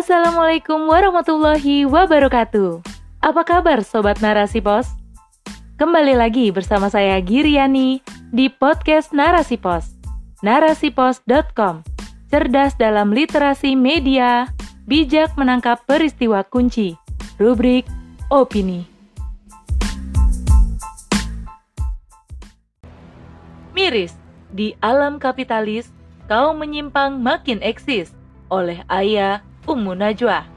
Assalamualaikum warahmatullahi wabarakatuh. Apa kabar Sobat Narasi Pos? Kembali lagi bersama saya Giriani di podcast Narasi Pos. Narasipos.com Cerdas dalam literasi media, bijak menangkap peristiwa kunci. Rubrik Opini. Miris, di alam kapitalis, kaum menyimpang makin eksis oleh Ayah Ummu Najwa.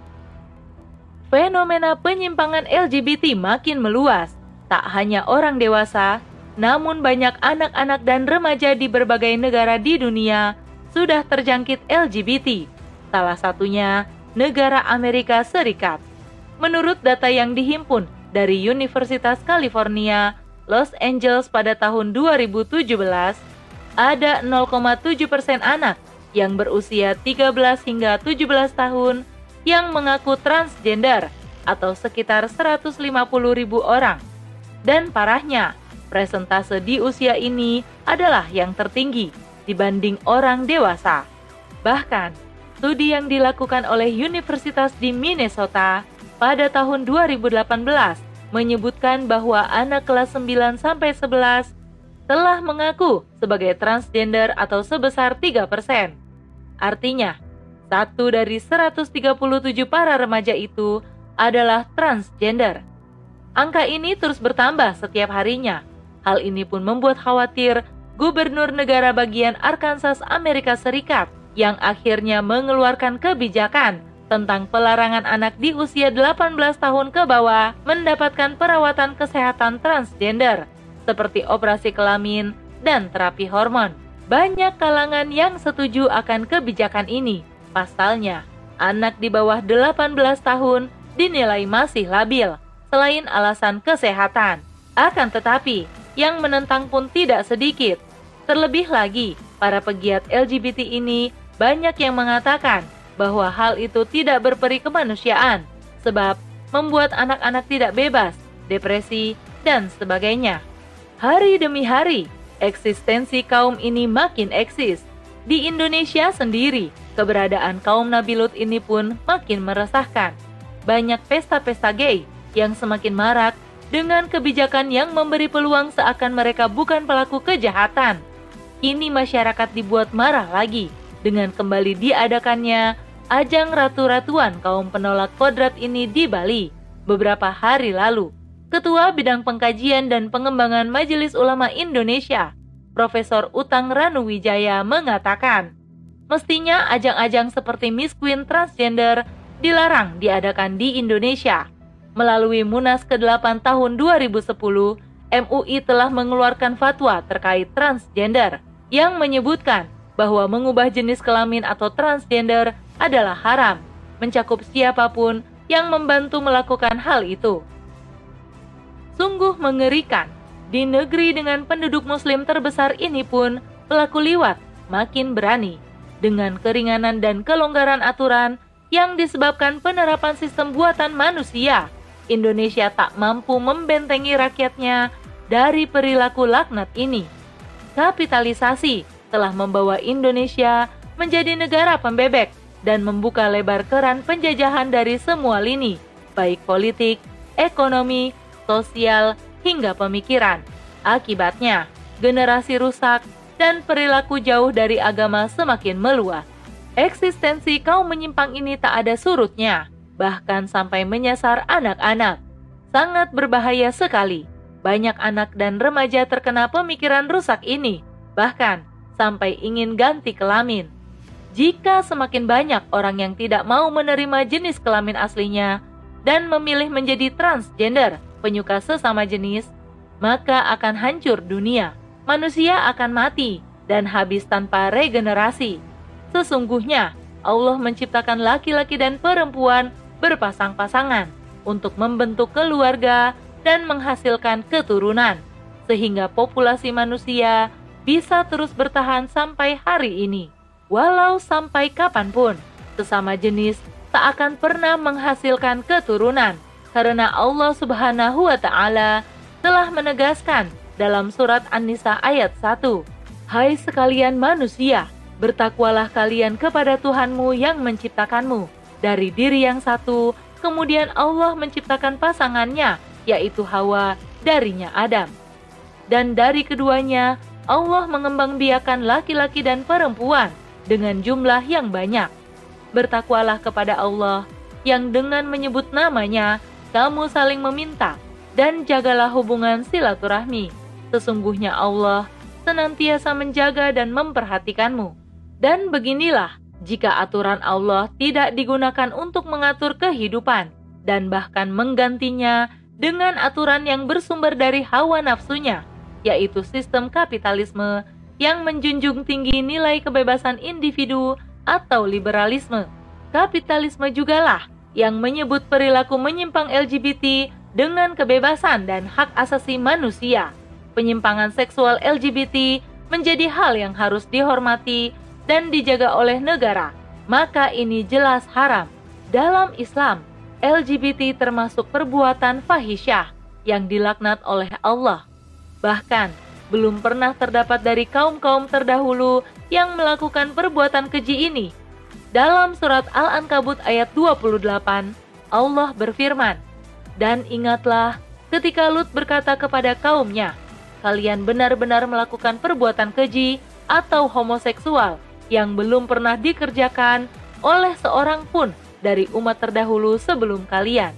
Fenomena penyimpangan LGBT makin meluas, tak hanya orang dewasa, namun banyak anak-anak dan remaja di berbagai negara di dunia sudah terjangkit LGBT. Salah satunya negara Amerika Serikat. Menurut data yang dihimpun dari Universitas California, Los Angeles pada tahun 2017, ada 0,7 persen anak yang berusia 13 hingga 17 tahun yang mengaku transgender atau sekitar 150 ribu orang. Dan parahnya, presentase di usia ini adalah yang tertinggi dibanding orang dewasa. Bahkan, studi yang dilakukan oleh Universitas di Minnesota pada tahun 2018 menyebutkan bahwa anak kelas 9 sampai 11 telah mengaku sebagai transgender atau sebesar 3%. Artinya, satu dari 137 para remaja itu adalah transgender. Angka ini terus bertambah setiap harinya. Hal ini pun membuat khawatir gubernur negara bagian Arkansas Amerika Serikat yang akhirnya mengeluarkan kebijakan tentang pelarangan anak di usia 18 tahun ke bawah mendapatkan perawatan kesehatan transgender seperti operasi kelamin dan terapi hormon. Banyak kalangan yang setuju akan kebijakan ini. Pasalnya, anak di bawah 18 tahun dinilai masih labil selain alasan kesehatan. Akan tetapi, yang menentang pun tidak sedikit. Terlebih lagi, para pegiat LGBT ini banyak yang mengatakan bahwa hal itu tidak berperi kemanusiaan, sebab membuat anak-anak tidak bebas, depresi, dan sebagainya. Hari demi hari, eksistensi kaum ini makin eksis. Di Indonesia sendiri, keberadaan kaum Nabi Lut ini pun makin meresahkan. Banyak pesta-pesta gay yang semakin marak dengan kebijakan yang memberi peluang seakan mereka bukan pelaku kejahatan. Kini masyarakat dibuat marah lagi dengan kembali diadakannya ajang ratu-ratuan kaum penolak kodrat ini di Bali beberapa hari lalu. Ketua Bidang Pengkajian dan Pengembangan Majelis Ulama Indonesia, Profesor Utang Ranuwijaya mengatakan, mestinya ajang-ajang seperti Miss Queen Transgender dilarang diadakan di Indonesia. Melalui Munas ke-8 tahun 2010, MUI telah mengeluarkan fatwa terkait transgender yang menyebutkan bahwa mengubah jenis kelamin atau transgender adalah haram, mencakup siapa pun yang membantu melakukan hal itu. Sungguh mengerikan, di negeri dengan penduduk muslim terbesar ini pun pelaku liwat makin berani dengan keringanan dan kelonggaran aturan yang disebabkan penerapan sistem buatan manusia. Indonesia tak mampu membentengi rakyatnya dari perilaku laknat ini. Kapitalisasi telah membawa Indonesia menjadi negara pembebek dan membuka lebar keran penjajahan dari semua lini, baik politik, ekonomi, sosial, hingga pemikiran. Akibatnya, generasi rusak dan perilaku jauh dari agama semakin meluas. Eksistensi kaum menyimpang ini tak ada surutnya, bahkan sampai menyasar anak-anak. Sangat berbahaya sekali. Banyak anak dan remaja terkena pemikiran rusak ini, bahkan sampai ingin ganti kelamin. Jika semakin banyak orang yang tidak mau menerima jenis kelamin aslinya dan memilih menjadi transgender, penyuka sesama jenis, maka akan hancur dunia. Manusia akan mati dan habis tanpa regenerasi. Sesungguhnya, Allah menciptakan laki-laki dan perempuan berpasang-pasangan untuk membentuk keluarga dan menghasilkan keturunan, sehingga populasi manusia bisa terus bertahan sampai hari ini. Walau sampai kapan pun, sesama jenis tak akan pernah menghasilkan keturunan karena Allah Subhanahu wa taala telah menegaskan dalam surat An-Nisa ayat 1, "Hai sekalian manusia, bertakwalah kalian kepada Tuhanmu yang menciptakanmu dari diri yang satu, kemudian Allah menciptakan pasangannya, yaitu Hawa, darinya Adam. Dan dari keduanya, Allah mengembangbiakan laki-laki dan perempuan dengan jumlah yang banyak. Bertakwalah kepada Allah, yang dengan menyebut namanya, kamu saling meminta, dan jagalah hubungan silaturahmi. Sesungguhnya Allah senantiasa menjaga dan memperhatikanmu. Dan beginilah, jika aturan Allah tidak digunakan untuk mengatur kehidupan, dan bahkan menggantinya dengan aturan yang bersumber dari hawa nafsunya, yaitu sistem kapitalisme yang menjunjung tinggi nilai kebebasan individu atau liberalisme. Kapitalisme jugalah yang menyebut perilaku menyimpang LGBT dengan kebebasan dan hak asasi manusia. Penyimpangan seksual LGBT menjadi hal yang harus dihormati dan dijaga oleh negara, maka ini jelas haram. Dalam Islam, LGBT termasuk perbuatan fahisyah yang dilaknat oleh Allah. Bahkan, belum pernah terdapat dari kaum-kaum terdahulu yang melakukan perbuatan keji ini. Dalam surat Al-Ankabut ayat 28, Allah berfirman, Dan ingatlah ketika Lut berkata kepada kaumnya, Kalian benar-benar melakukan perbuatan keji atau homoseksual yang belum pernah dikerjakan oleh seorang pun dari umat terdahulu sebelum kalian.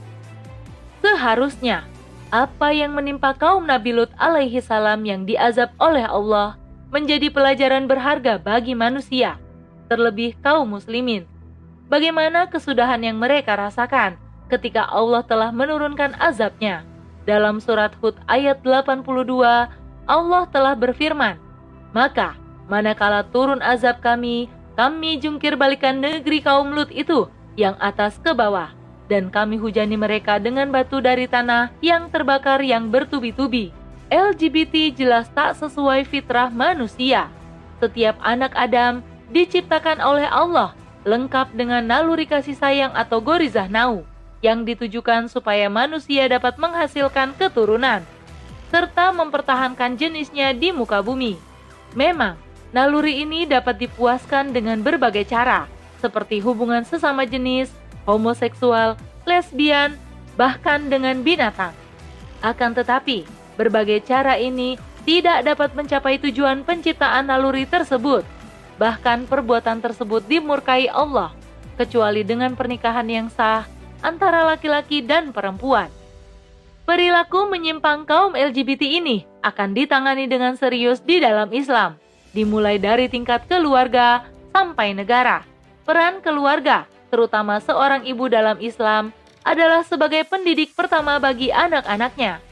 Seharusnya apa yang menimpa kaum Nabi Lut alaihi salam yang diazab oleh Allah menjadi pelajaran berharga bagi manusia, terlebih kaum muslimin. Bagaimana kesudahan yang mereka rasakan ketika Allah telah menurunkan azabnya. Dalam surat Hud ayat 82, Allah telah berfirman, Maka, manakala turun azab kami, kami jungkir balikan negeri kaum Lut itu yang atas ke bawah dan kami hujani mereka dengan batu dari tanah yang terbakar yang bertubi-tubi. LGBT jelas tak sesuai fitrah manusia. Setiap anak Adam diciptakan oleh Allah lengkap dengan naluri kasih sayang atau gorizah nau yang ditujukan supaya manusia dapat menghasilkan keturunan serta mempertahankan jenisnya di muka bumi. Memang, naluri ini dapat dipuaskan dengan berbagai cara, seperti hubungan sesama jenis, homoseksual, lesbian, bahkan dengan binatang. Akan tetapi, berbagai cara ini tidak dapat mencapai tujuan penciptaan naluri tersebut. Bahkan perbuatan tersebut dimurkai Allah, kecuali dengan pernikahan yang sah antara laki-laki dan perempuan. Perilaku menyimpang kaum LGBT ini akan ditangani dengan serius di dalam Islam, dimulai dari tingkat keluarga sampai negara. Peran keluarga terutama seorang ibu dalam Islam, adalah sebagai pendidik pertama bagi anak-anaknya.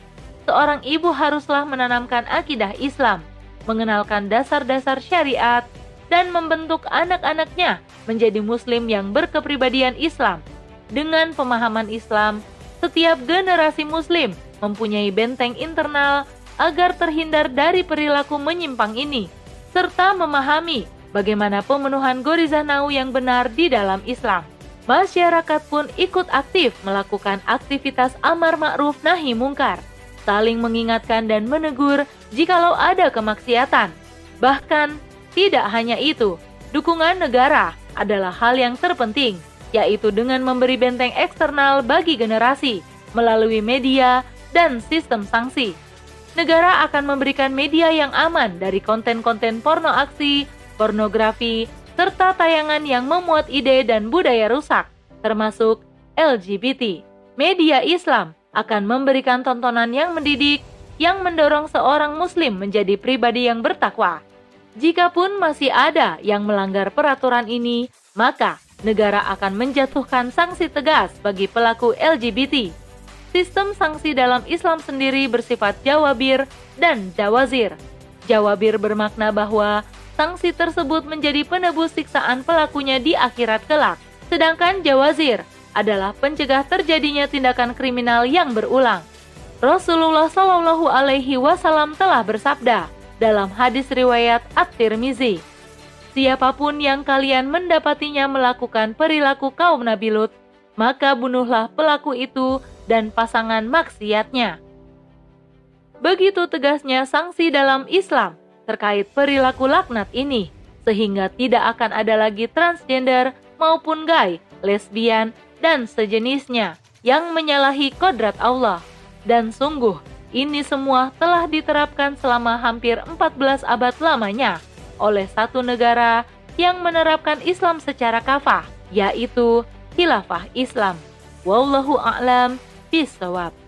Seorang ibu haruslah menanamkan akidah Islam, mengenalkan dasar-dasar syariat, dan membentuk anak-anaknya menjadi Muslim yang berkepribadian Islam. Dengan pemahaman Islam, setiap generasi Muslim mempunyai benteng internal agar terhindar dari perilaku menyimpang ini, serta memahami bagaimana pemenuhan gorizanau yang benar di dalam Islam masyarakat pun ikut aktif melakukan aktivitas amar ma'ruf nahi mungkar, saling mengingatkan dan menegur jikalau ada kemaksiatan. Bahkan, tidak hanya itu, dukungan negara adalah hal yang terpenting, yaitu dengan memberi benteng eksternal bagi generasi melalui media dan sistem sanksi. Negara akan memberikan media yang aman dari konten-konten porno aksi, pornografi, serta tayangan yang memuat ide dan budaya rusak, termasuk LGBT. Media Islam akan memberikan tontonan yang mendidik, yang mendorong seorang Muslim menjadi pribadi yang bertakwa. Jikapun masih ada yang melanggar peraturan ini, maka negara akan menjatuhkan sanksi tegas bagi pelaku LGBT. Sistem sanksi dalam Islam sendiri bersifat jawabir dan jawazir. Jawabir bermakna bahwa sanksi tersebut menjadi penebus siksaan pelakunya di akhirat kelak. Sedangkan jawazir adalah pencegah terjadinya tindakan kriminal yang berulang. Rasulullah Shallallahu Alaihi Wasallam telah bersabda dalam hadis riwayat At-Tirmizi, Siapa pun yang kalian mendapatinya melakukan perilaku kaum Nabi Lut, maka bunuhlah pelaku itu dan pasangan maksiatnya. Begitu tegasnya sanksi dalam Islam terkait perilaku laknat ini, sehingga tidak akan ada lagi transgender maupun gay, lesbian, dan sejenisnya yang menyalahi kodrat Allah. Dan sungguh, ini semua telah diterapkan selama hampir 14 abad lamanya oleh satu negara yang menerapkan Islam secara kafah, yaitu Khilafah Islam. Wallahu a'lam bishawab.